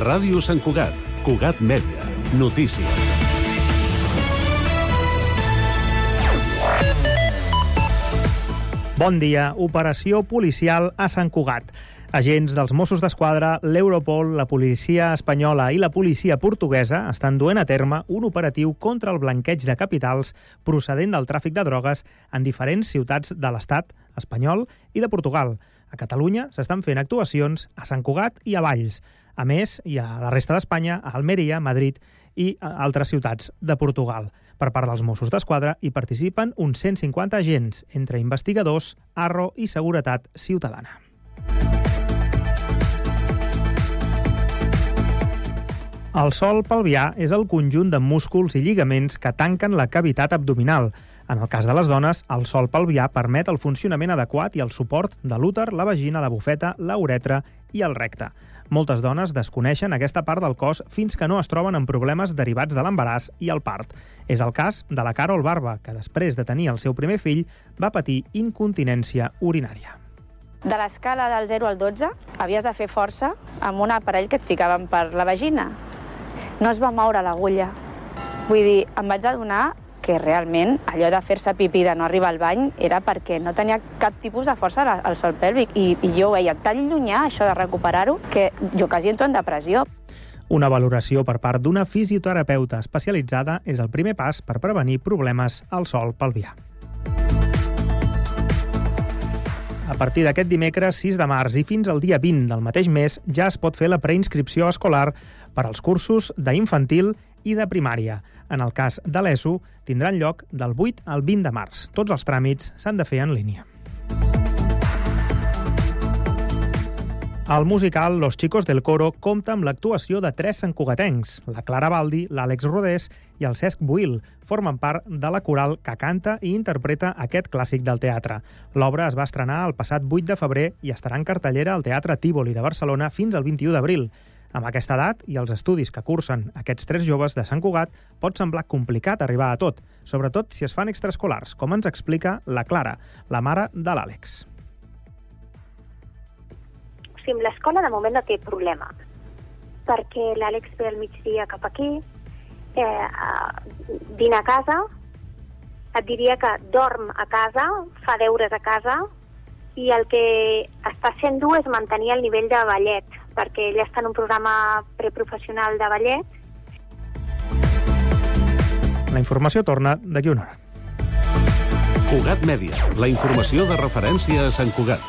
Ràdio Sant Cugat, Cugat Mèdia, notícies. Bon dia. Operació policial a Sant Cugat. Agents dels Mossos d'Esquadra, l'Europol, la policia espanyola i la policia portuguesa estan duent a terme un operatiu contra el blanqueig de capitals procedent del tràfic de drogues en diferents ciutats de l'estat espanyol i de Portugal. A Catalunya s'estan fent actuacions a Sant Cugat i a Valls. A més, hi ha la resta d'Espanya, a Almeria, Madrid i altres ciutats de Portugal. Per part dels Mossos d'Esquadra hi participen uns 150 agents, entre investigadors, arro i seguretat ciutadana. El sol pelvià és el conjunt de músculs i lligaments que tanquen la cavitat abdominal. En el cas de les dones, el sol pelvià permet el funcionament adequat i el suport de l'úter, la vagina, la bufeta, la uretra i el recte. Moltes dones desconeixen aquesta part del cos fins que no es troben amb problemes derivats de l'embaràs i el part. És el cas de la Carol Barba, que després de tenir el seu primer fill va patir incontinència urinària. De l'escala del 0 al 12 havies de fer força amb un aparell que et ficaven per la vagina no es va moure l'agulla. Vull dir, em vaig adonar que realment allò de fer-se pipí de no arribar al bany era perquè no tenia cap tipus de força al sol pèlvic i, i jo ho veia tan llunyà, això de recuperar-ho, que jo quasi entro en depressió. Una valoració per part d'una fisioterapeuta especialitzada és el primer pas per prevenir problemes al sol pelvià. A partir d'aquest dimecres 6 de març i fins al dia 20 del mateix mes ja es pot fer la preinscripció escolar per als cursos d'infantil i de primària. En el cas de l'ESO, tindran lloc del 8 al 20 de març. Tots els tràmits s'han de fer en línia. El musical Los Chicos del Coro compta amb l'actuació de tres santcugatencs, la Clara Baldi, l'Àlex Rodés i el Cesc Buil. Formen part de la coral que canta i interpreta aquest clàssic del teatre. L'obra es va estrenar el passat 8 de febrer i estarà en cartellera al Teatre Tívoli de Barcelona fins al 21 d'abril. Amb aquesta edat i els estudis que cursen aquests tres joves de Sant Cugat, pot semblar complicat arribar a tot, sobretot si es fan extraescolars, com ens explica la Clara, la mare de l'Àlex. Sigui, amb l'escola de moment no té problema, perquè l'Àlex ve al migdia cap aquí, eh, dina a casa, et diria que dorm a casa, fa deures a casa, i el que està sent dur és mantenir el nivell de ballet, perquè ella està en un programa preprofessional de ballet. La informació torna d'aquí una hora. Cugat Mèdia, la informació de referència a Sant Cugat.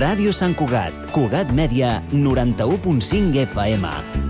Ràdio Sant Cugat, Cugat Mèdia, 91.5 FM.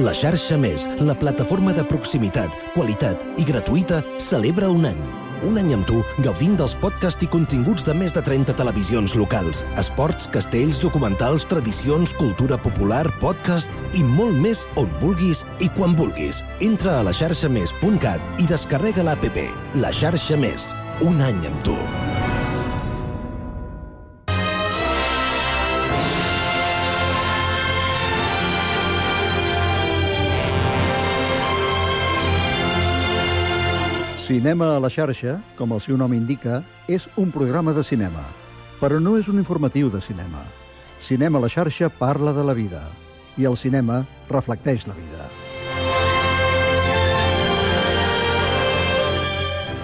La xarxa Més, la plataforma de proximitat, qualitat i gratuïta, celebra un any. Un any amb tu, gaudint dels podcasts i continguts de més de 30 televisions locals, esports, castells, documentals, tradicions, cultura popular, podcast i molt més on vulguis i quan vulguis. Entra a la xarxamés.cat i descarrega l'APP. La xarxa Més. Un any amb tu. Cinema a la xarxa, com el seu nom indica, és un programa de cinema, però no és un informatiu de cinema. Cinema a la xarxa parla de la vida i el cinema reflecteix la vida.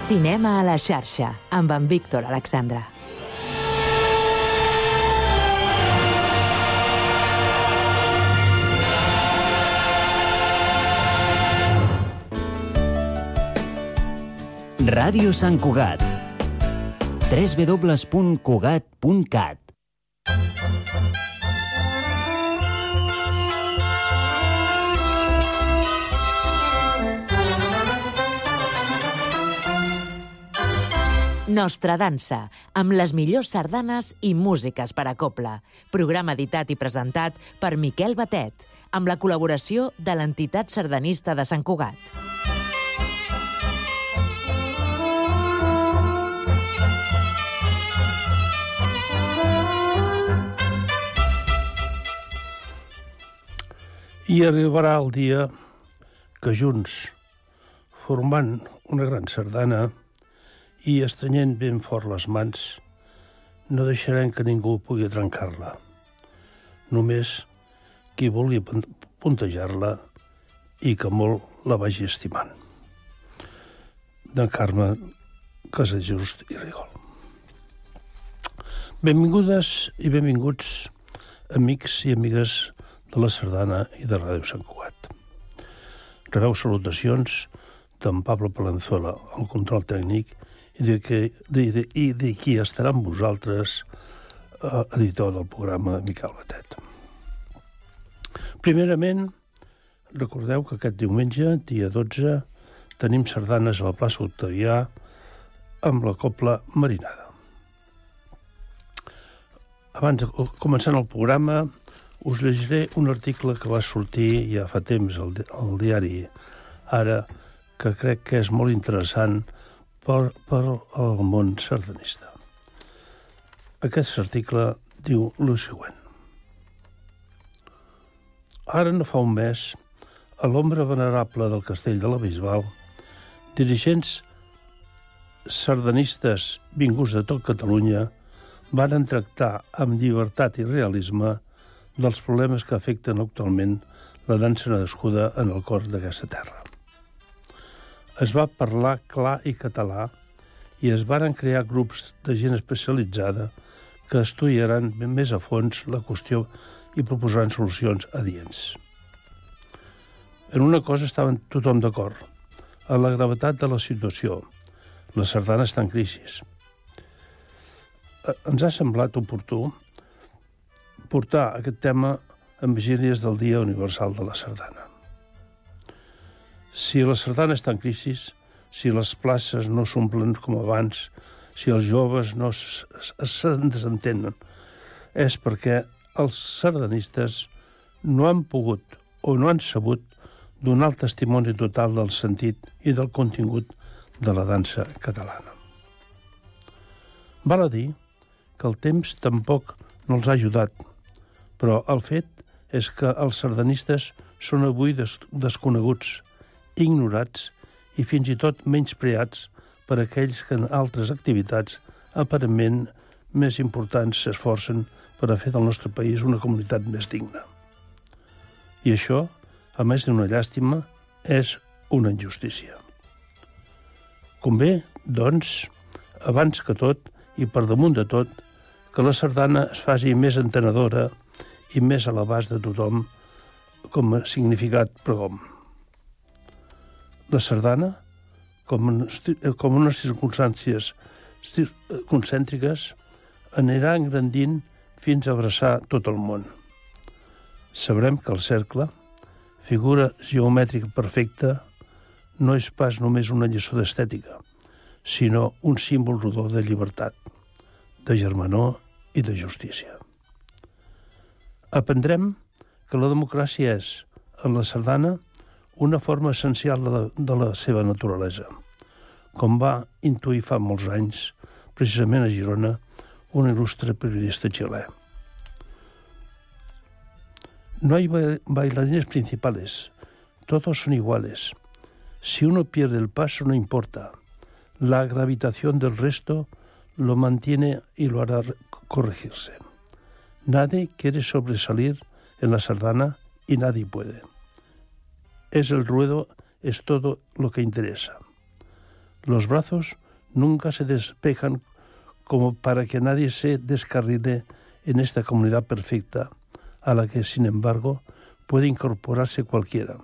Cinema a la xarxa, amb en Víctor Alexandra. Ràdio Sant Cugat. www.cugat.cat Nostra dansa, amb les millors sardanes i músiques per a Copla. Programa editat i presentat per Miquel Batet, amb la col·laboració de l'entitat sardanista de Sant Cugat. I arribarà el dia que junts, formant una gran sardana i estrenyent ben fort les mans, no deixarem que ningú pugui trencar-la. Només qui vulgui puntejar-la i que molt la vagi estimant. De Carme Casajust i Rigol. Benvingudes i benvinguts, amics i amigues de la Sardana i de Ràdio Sant Cugat. Rebeu salutacions d'en Pablo Palenzuela, el control tècnic, i de, que, de, de, i de qui estarà amb vosaltres, eh, editor del programa, Miquel Batet. Primerament, recordeu que aquest diumenge, dia 12, tenim sardanes a la plaça Octavià amb la Copla Marinada. Abans de començar el programa, us llegiré un article que va sortir ja fa temps al, al diari Ara, que crec que és molt interessant per, per al món sardanista. Aquest article diu el següent. Ara no fa un mes, a l'ombra venerable del castell de la Bisbal, dirigents sardanistes vinguts de tot Catalunya van tractar amb llibertat i realisme dels problemes que afecten actualment la dansa nascuda en el cor d'aquesta terra. Es va parlar clar i català i es varen crear grups de gent especialitzada que estudiaran més a fons la qüestió i proposaran solucions adients. En una cosa estaven tothom d'acord, en la gravetat de la situació. La sardana està en crisi. Eh, ens ha semblat oportú portar aquest tema en vigílies del Dia Universal de la Sardana. Si la sardana està en crisi, si les places no s'omplen com abans, si els joves no se'n desentenen, és perquè els sardanistes no han pogut o no han sabut donar el testimoni total del sentit i del contingut de la dansa catalana. Val a dir que el temps tampoc no els ha ajudat però el fet és que els sardanistes són avui des desconeguts, ignorats i fins i tot menyspreats per aquells que en altres activitats aparentment més importants s'esforcen per a fer del nostre país una comunitat més digna. I això, a més d'una llàstima, és una injustícia. Convé, doncs, abans que tot i per damunt de tot, que la sardana es faci més entenedora i més a l'abast de tothom com a significat pregom. La sardana, com, com unes circumstàncies concèntriques, anirà engrandint fins a abraçar tot el món. Sabrem que el cercle, figura geomètrica perfecta, no és pas només una lliçó d'estètica, sinó un símbol rodó de llibertat, de germanor i de justícia. Aprendrem que la democràcia és, en la sardana, una forma essencial de la, de la seva naturalesa, com va intuir fa molts anys, precisament a Girona, un il·lustre periodista xilè. No hay bailarines principales, todos son iguales. Si uno pierde el paso no importa. La gravitación del resto lo mantiene y lo hará corregirse. Nadie quiere sobresalir en la sardana y nadie puede. Es el ruedo, es todo lo que interesa. Los brazos nunca se despejan como para que nadie se descarrile en esta comunidad perfecta, a la que, sin embargo, puede incorporarse cualquiera.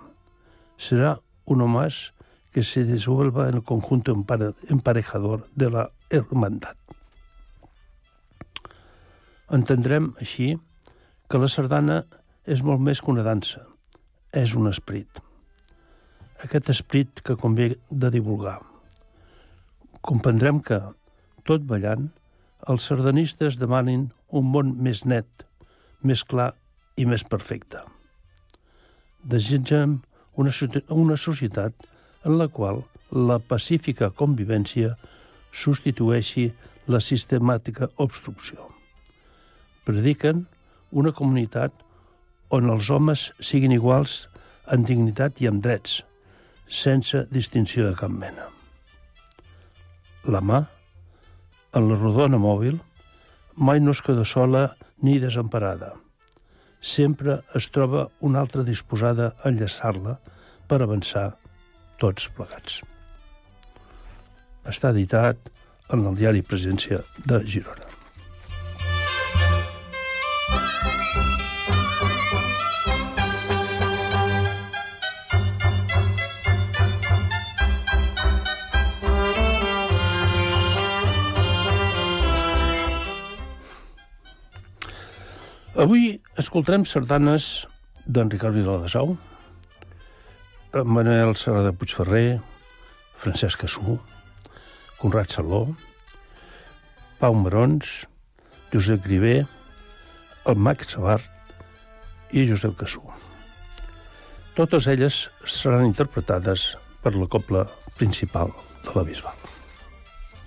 Será uno más que se desuelva en el conjunto emparejador de la hermandad. Entendrem, així, que la sardana és molt més que una dansa, és un esprit. Aquest esprit que convé de divulgar. Comprendrem que, Tot ballant, els sardanistes demanin un món més net, més clar i més perfecte. Desitgem una, una societat en la qual la pacífica convivència substitueixi la sistemàtica obstrucció. Prediquen una comunitat on els homes siguin iguals en dignitat i en drets, sense distinció de cap mena. La mà, en la rodona mòbil, mai no es queda sola ni desemparada. Sempre es troba una altra disposada a enllaçar-la per avançar tots plegats. Està editat en el diari Presència de Girona. Avui escoltarem sardanes d'en Ricard Vidal de Sau, Manuel Serra de Puigferrer, Francesc Cassú, Conrad Saló, Pau Marons, Josep Grivé, el Max Savart i Josep Cassú. Totes elles seran interpretades per la copla principal de la Bisbal.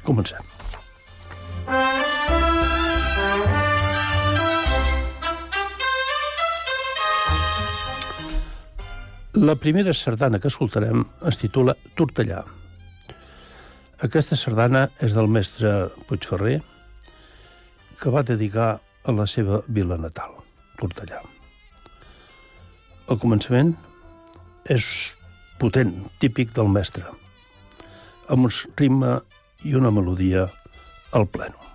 Comencem. La primera sardana que escoltarem es titula Tortellà. Aquesta sardana és del mestre Puigferrer, que va dedicar a la seva vila natal, Tortellà. El començament és potent, típic del mestre, amb un ritme i una melodia al pleno.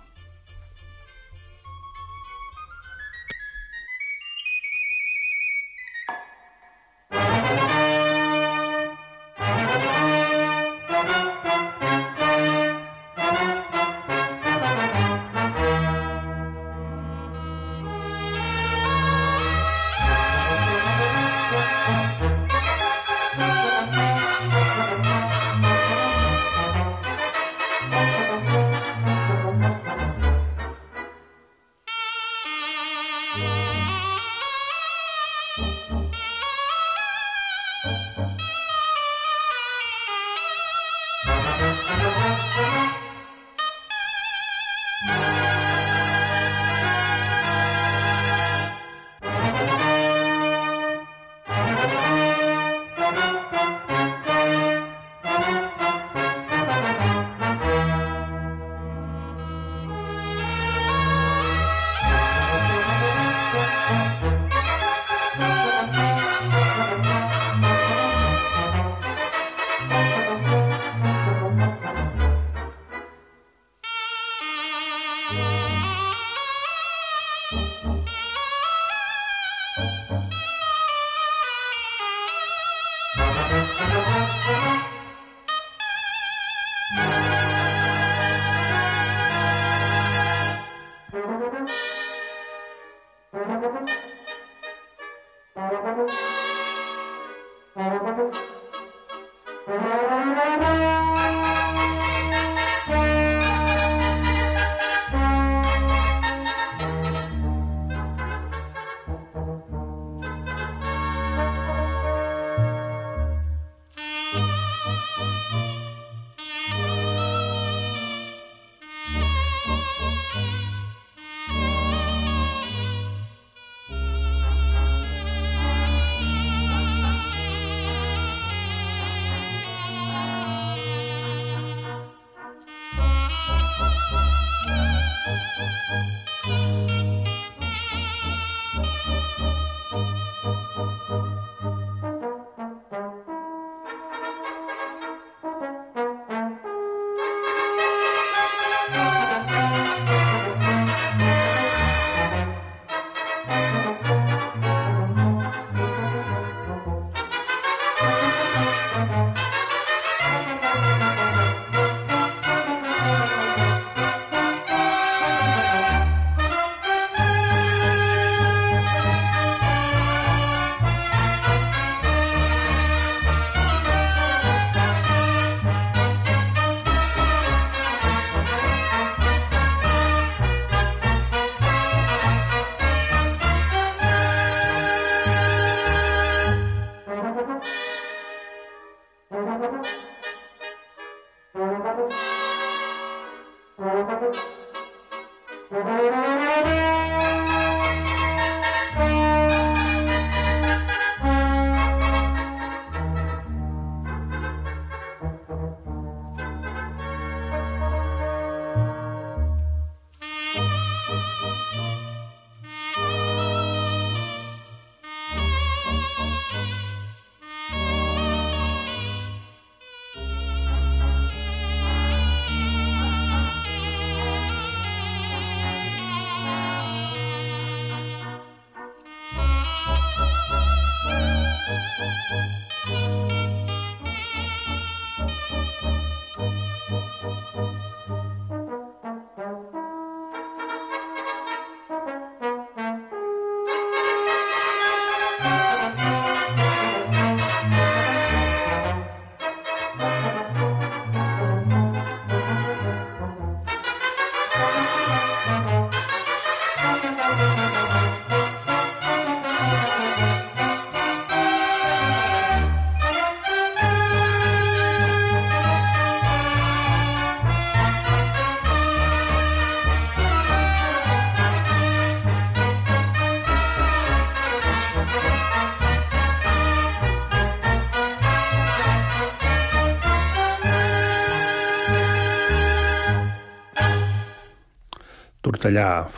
Tortellà,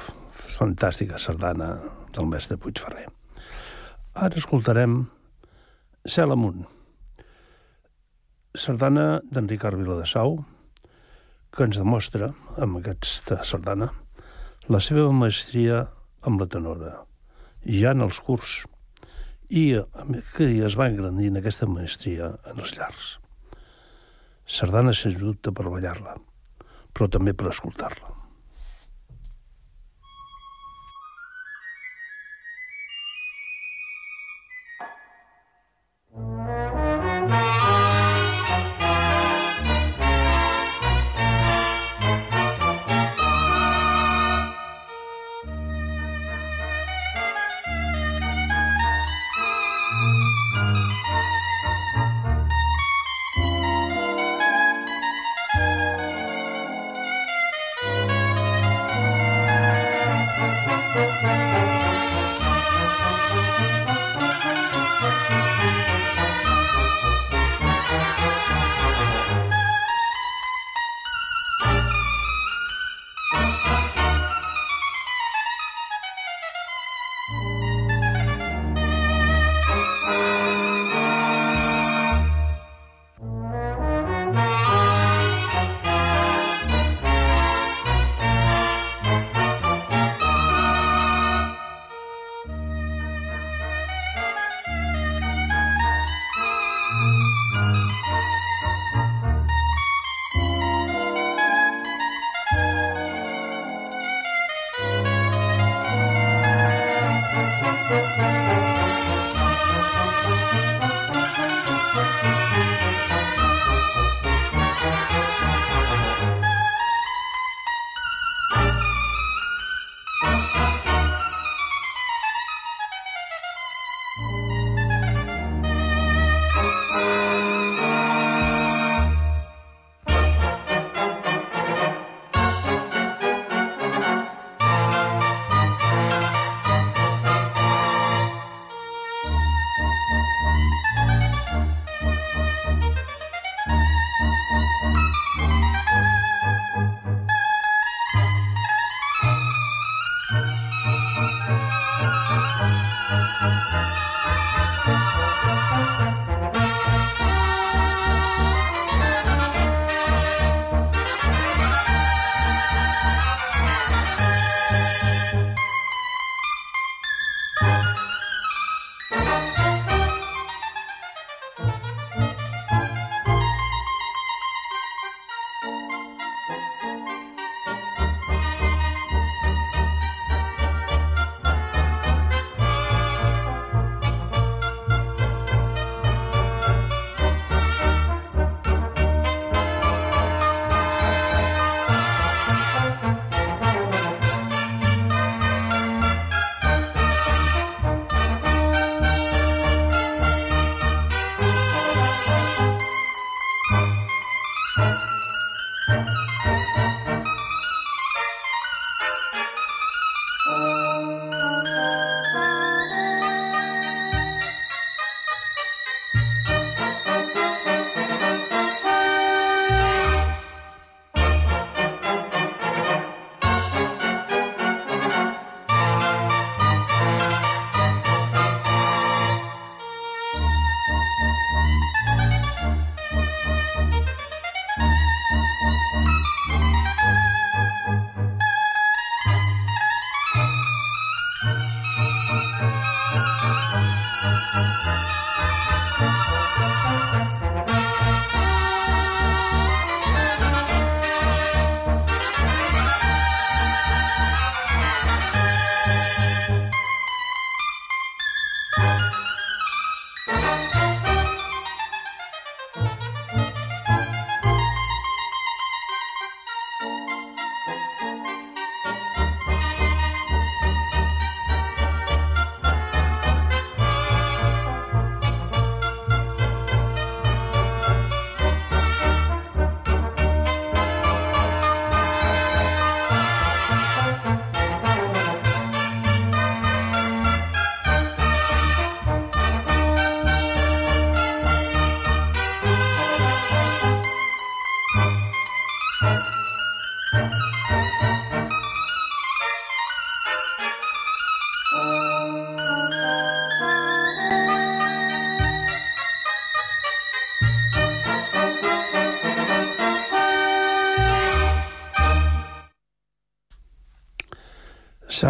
fantàstica sardana del mestre Puigferrer. Ara escoltarem Cel amunt, sardana d'en Ricard Viladesau, que ens demostra, amb aquesta sardana, la seva maestria amb la tenora, ja en els curs, i que es va engrandint aquesta maestria en els llars. Sardana, sens dubte, per ballar-la, però també per escoltar-la.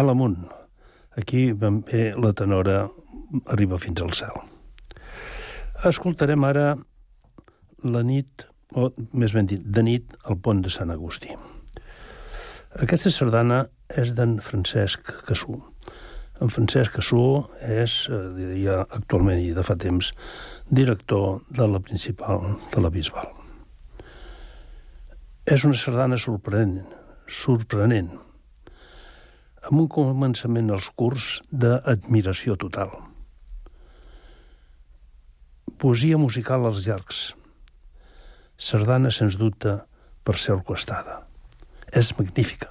Cel amunt. Aquí ben bé la tenora arriba fins al cel. Escoltarem ara la nit, o més ben dit, de nit al pont de Sant Agustí. Aquesta sardana és d'en Francesc Cassú. En Francesc Cassú és, eh, ja actualment i de fa temps, director de la principal de la Bisbal. És una sardana sorprenent, sorprenent, amb un començament als curs d'admiració total. Poesia musical als llargs. Sardana, sens dubte, per ser orquestada. És magnífica.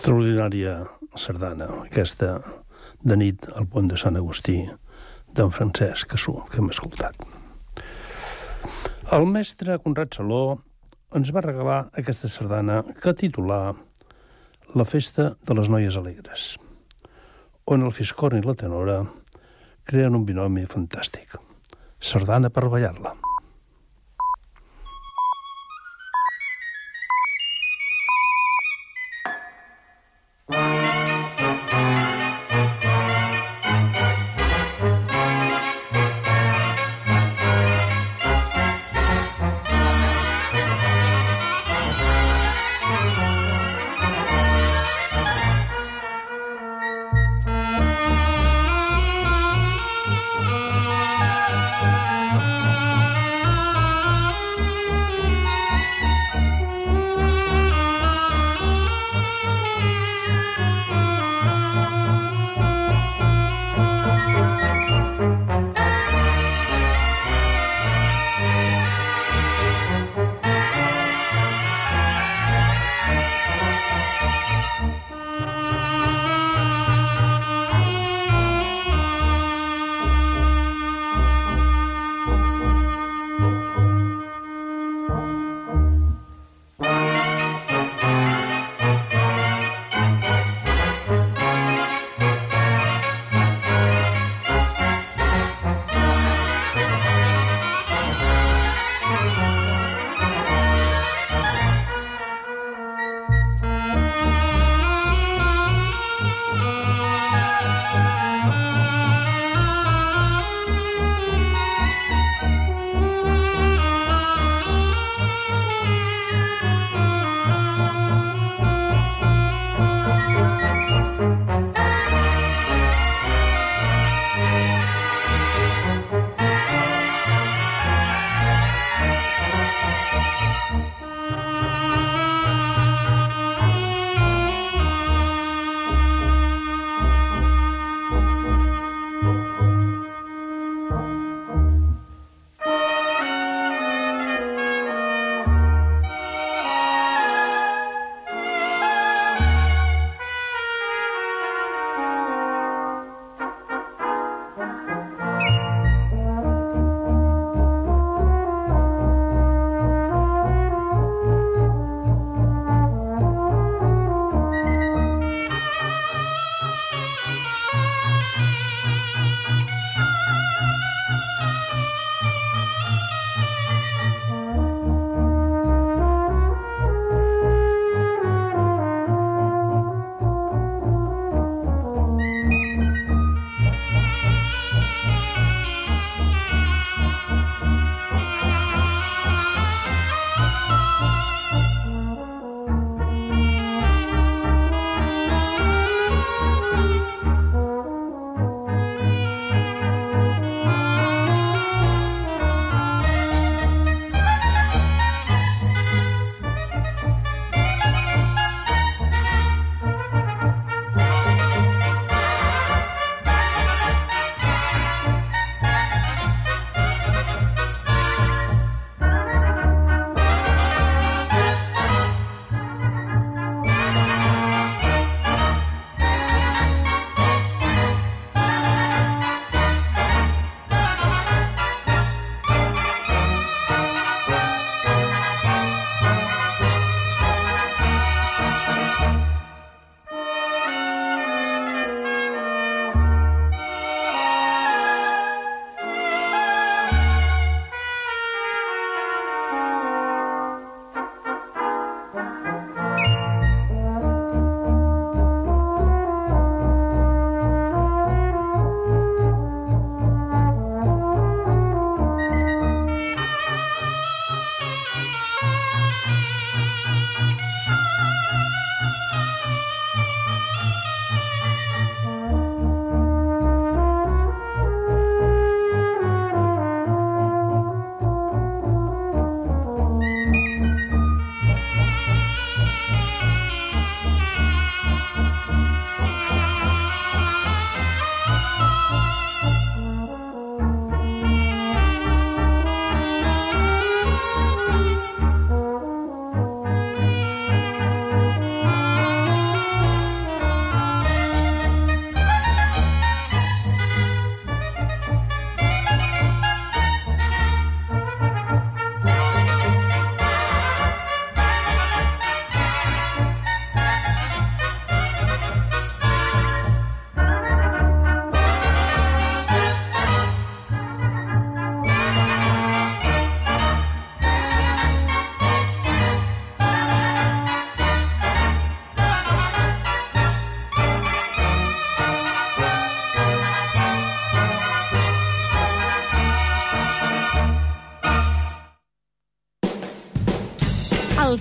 extraordinària sardana, aquesta de nit al pont de Sant Agustí d'en Francesc Cassú, que hem escoltat. El mestre Conrad Saló ens va regalar aquesta sardana que titulà La festa de les noies alegres, on el fiscorn i la tenora creen un binomi fantàstic. Sardana per ballar-la.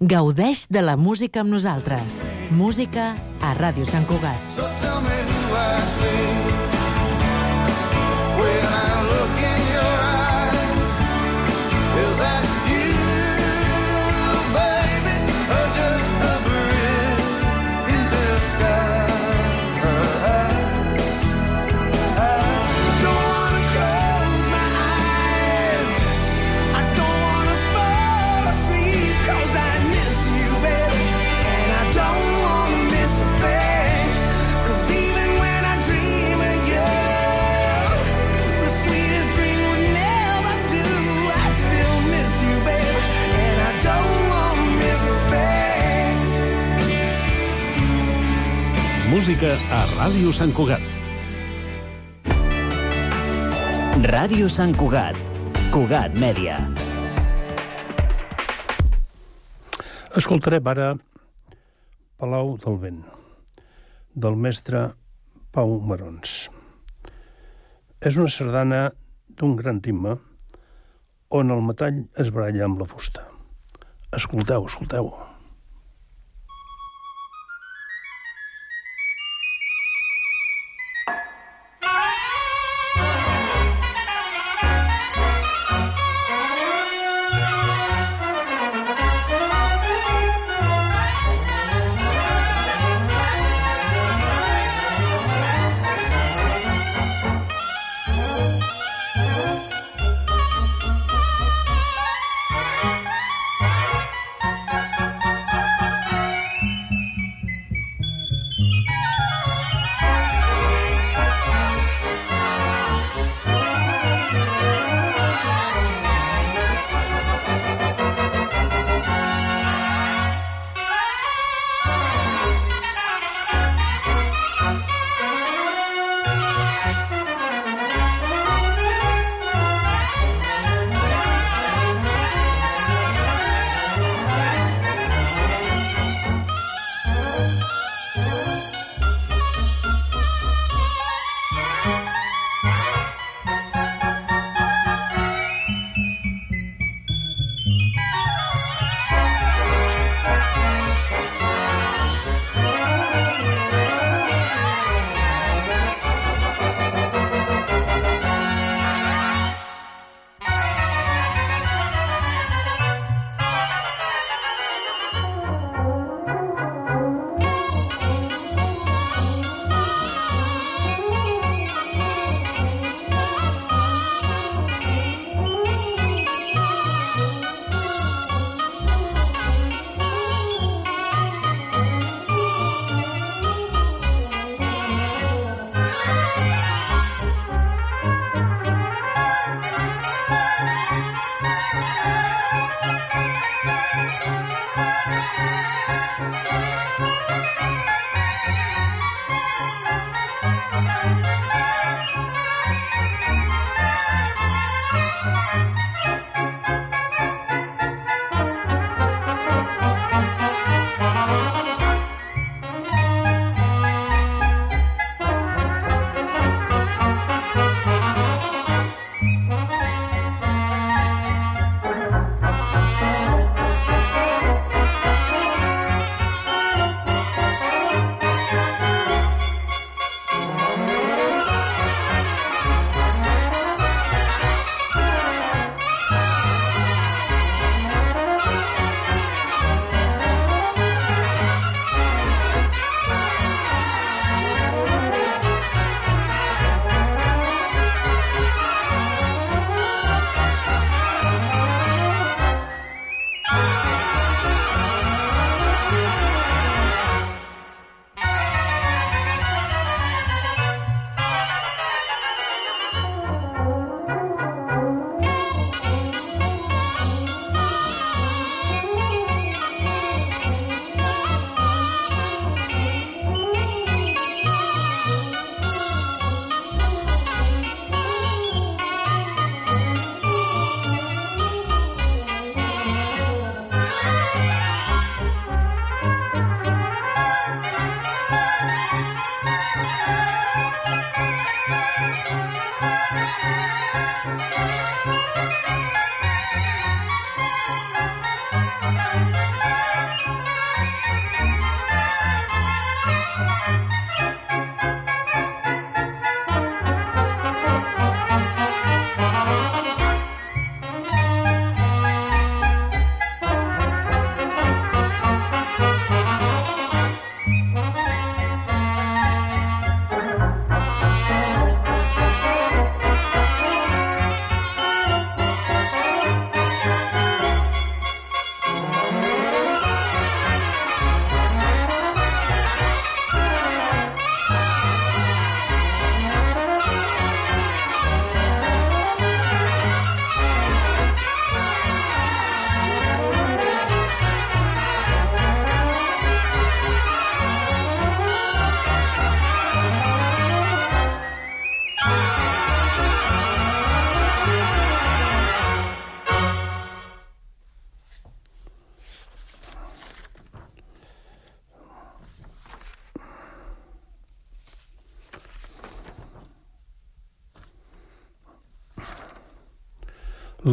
Gaudeix de la música amb nosaltres. Música a Ràdio Sant Cugat. So tell me who I see Música a Ràdio Sant Cugat. Ràdio Sant Cugat. Cugat Mèdia. Escoltarem ara Palau del Vent, del mestre Pau Marons. És una sardana d'un gran ritme on el metall es baralla amb la fusta. Escolteu, escolteu.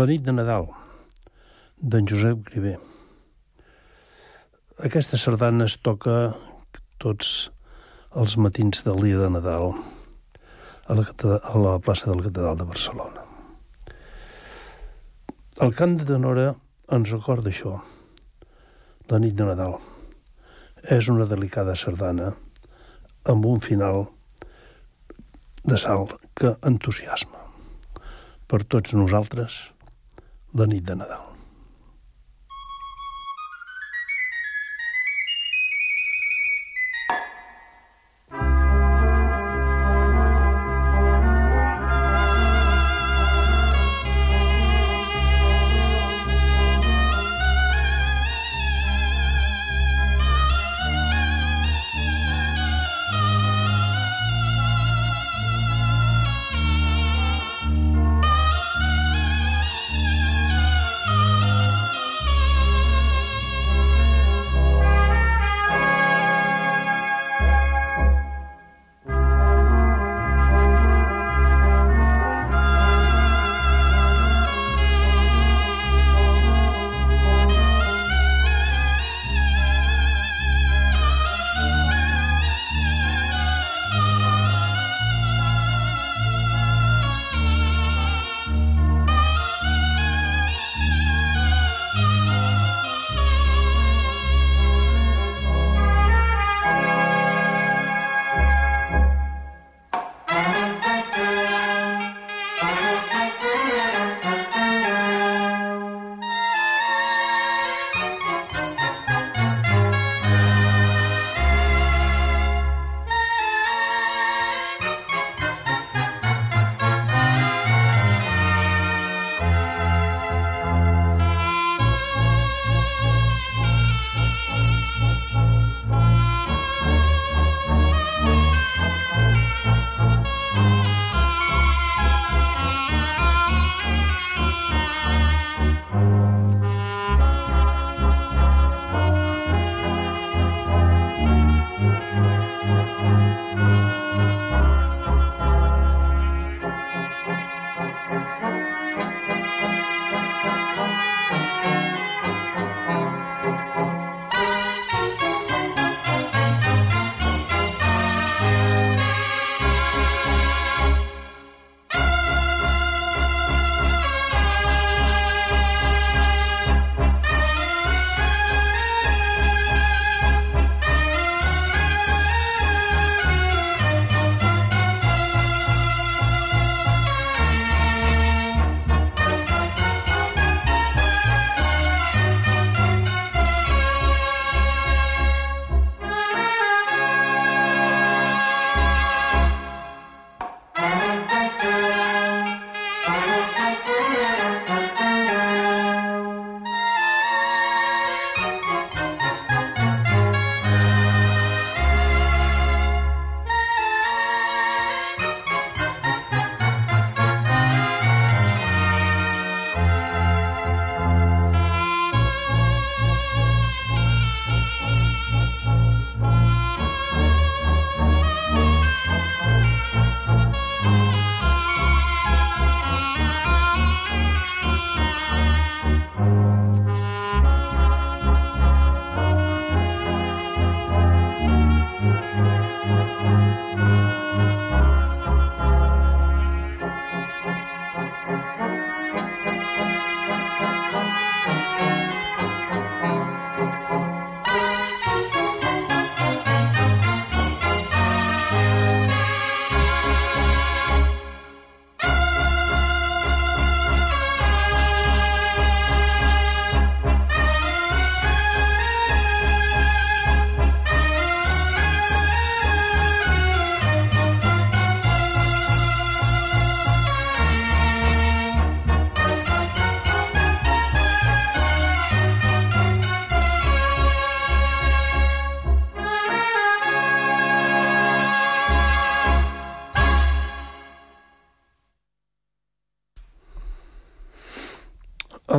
Nit de Nadal, d'en Josep Griver. Aquesta sardana es toca tots els matins del dia de Nadal a la, a la plaça de la Catedral de Barcelona. El cant de tenora ens recorda això, la nit de Nadal. És una delicada sardana amb un final de salt que entusiasma. Per tots nosaltres, la nit de Nadal.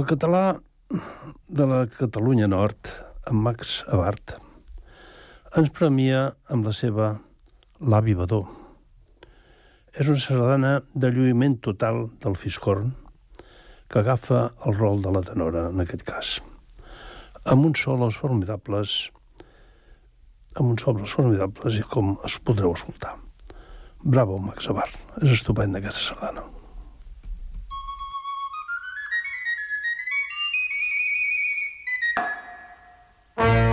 Català de la Catalunya Nord, en Max Abart, ens premia amb la seva L'avi Badó. És una sardana de lluïment total del fiscorn que agafa el rol de la tenora, en aquest cas. Amb uns solos formidables, amb uns solos formidables i com es podreu escoltar. Bravo, Max Abar. És estupenda aquesta sardana. Bye.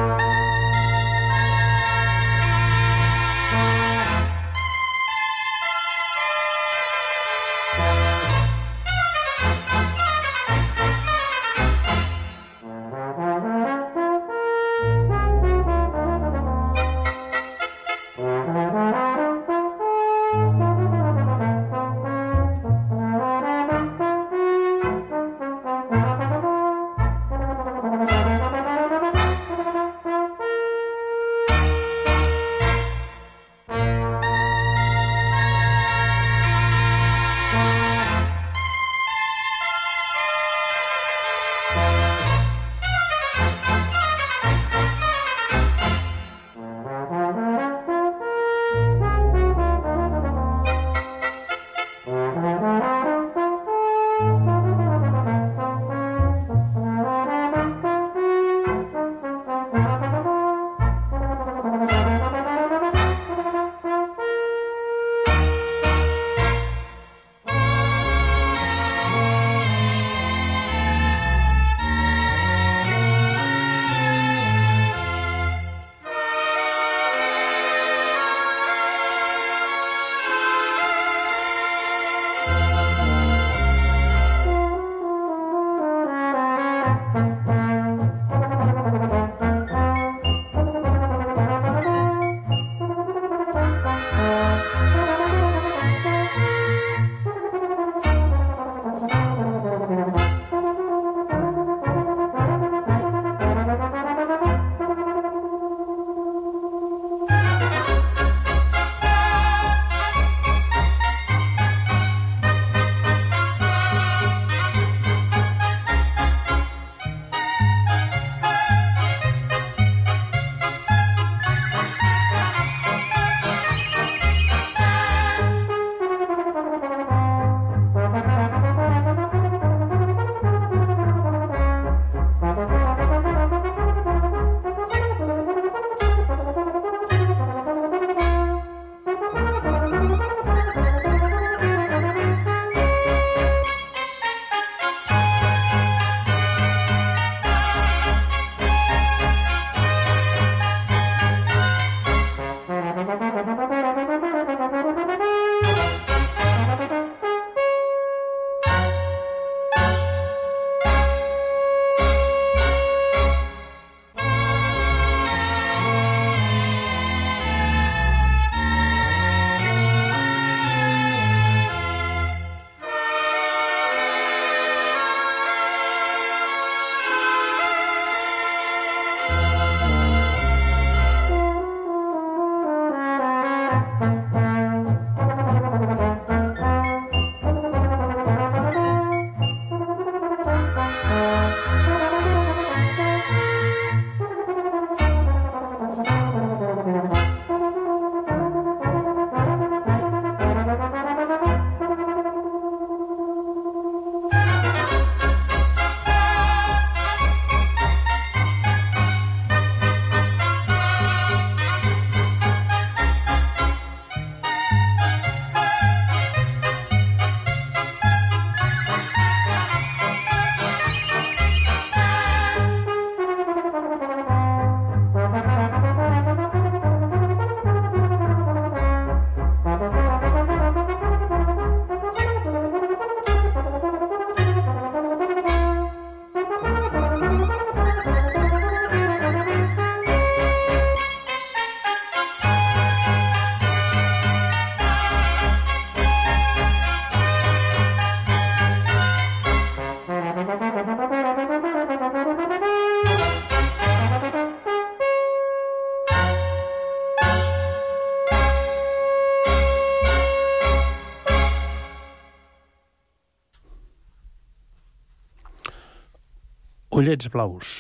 Ullets blaus.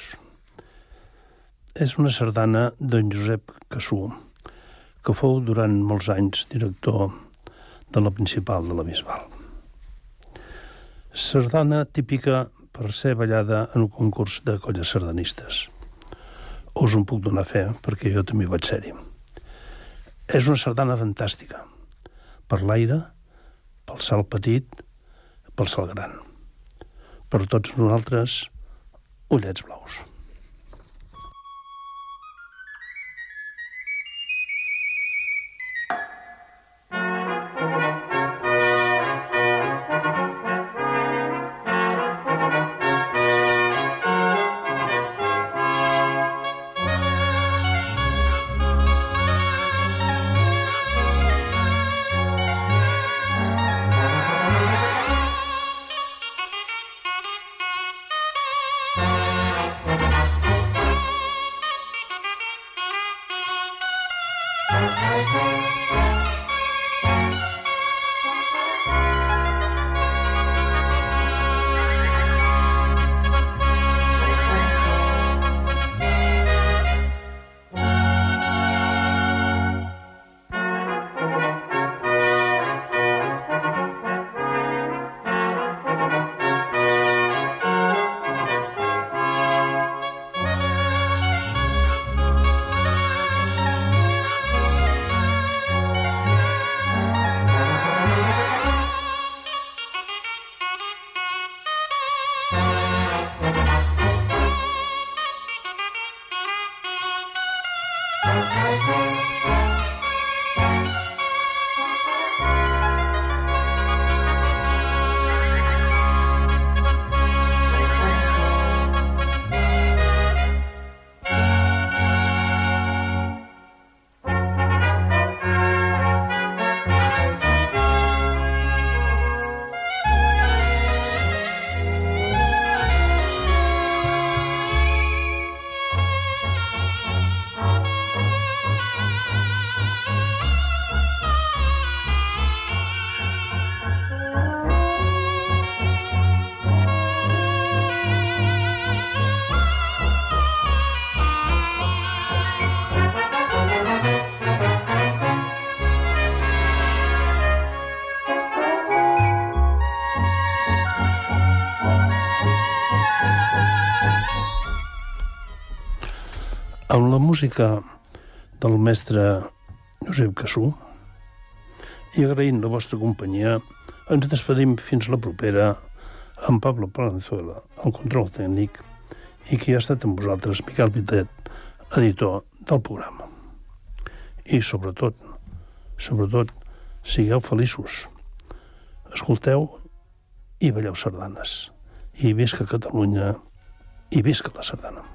És una sardana d'en Josep Cassú, que fou durant molts anys director de la principal de la Bisbal. Sardana típica per ser ballada en un concurs de colles sardanistes. Us en puc donar fe, perquè jo també vaig ser-hi. És una sardana fantàstica, per l'aire, pel salt petit, pel salt gran. Per tots nosaltres, Urlaubsrausch. La música del mestre Josep Cassú i agraint la vostra companyia, ens despedim fins la propera amb Pablo Palenzuela, el control tècnic, i qui ha estat amb vosaltres, Miquel Vitet, editor del programa. I sobretot, sobretot, sigueu feliços. Escolteu i balleu sardanes. I visca Catalunya i visca la sardana.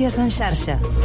Notícies en xarxa.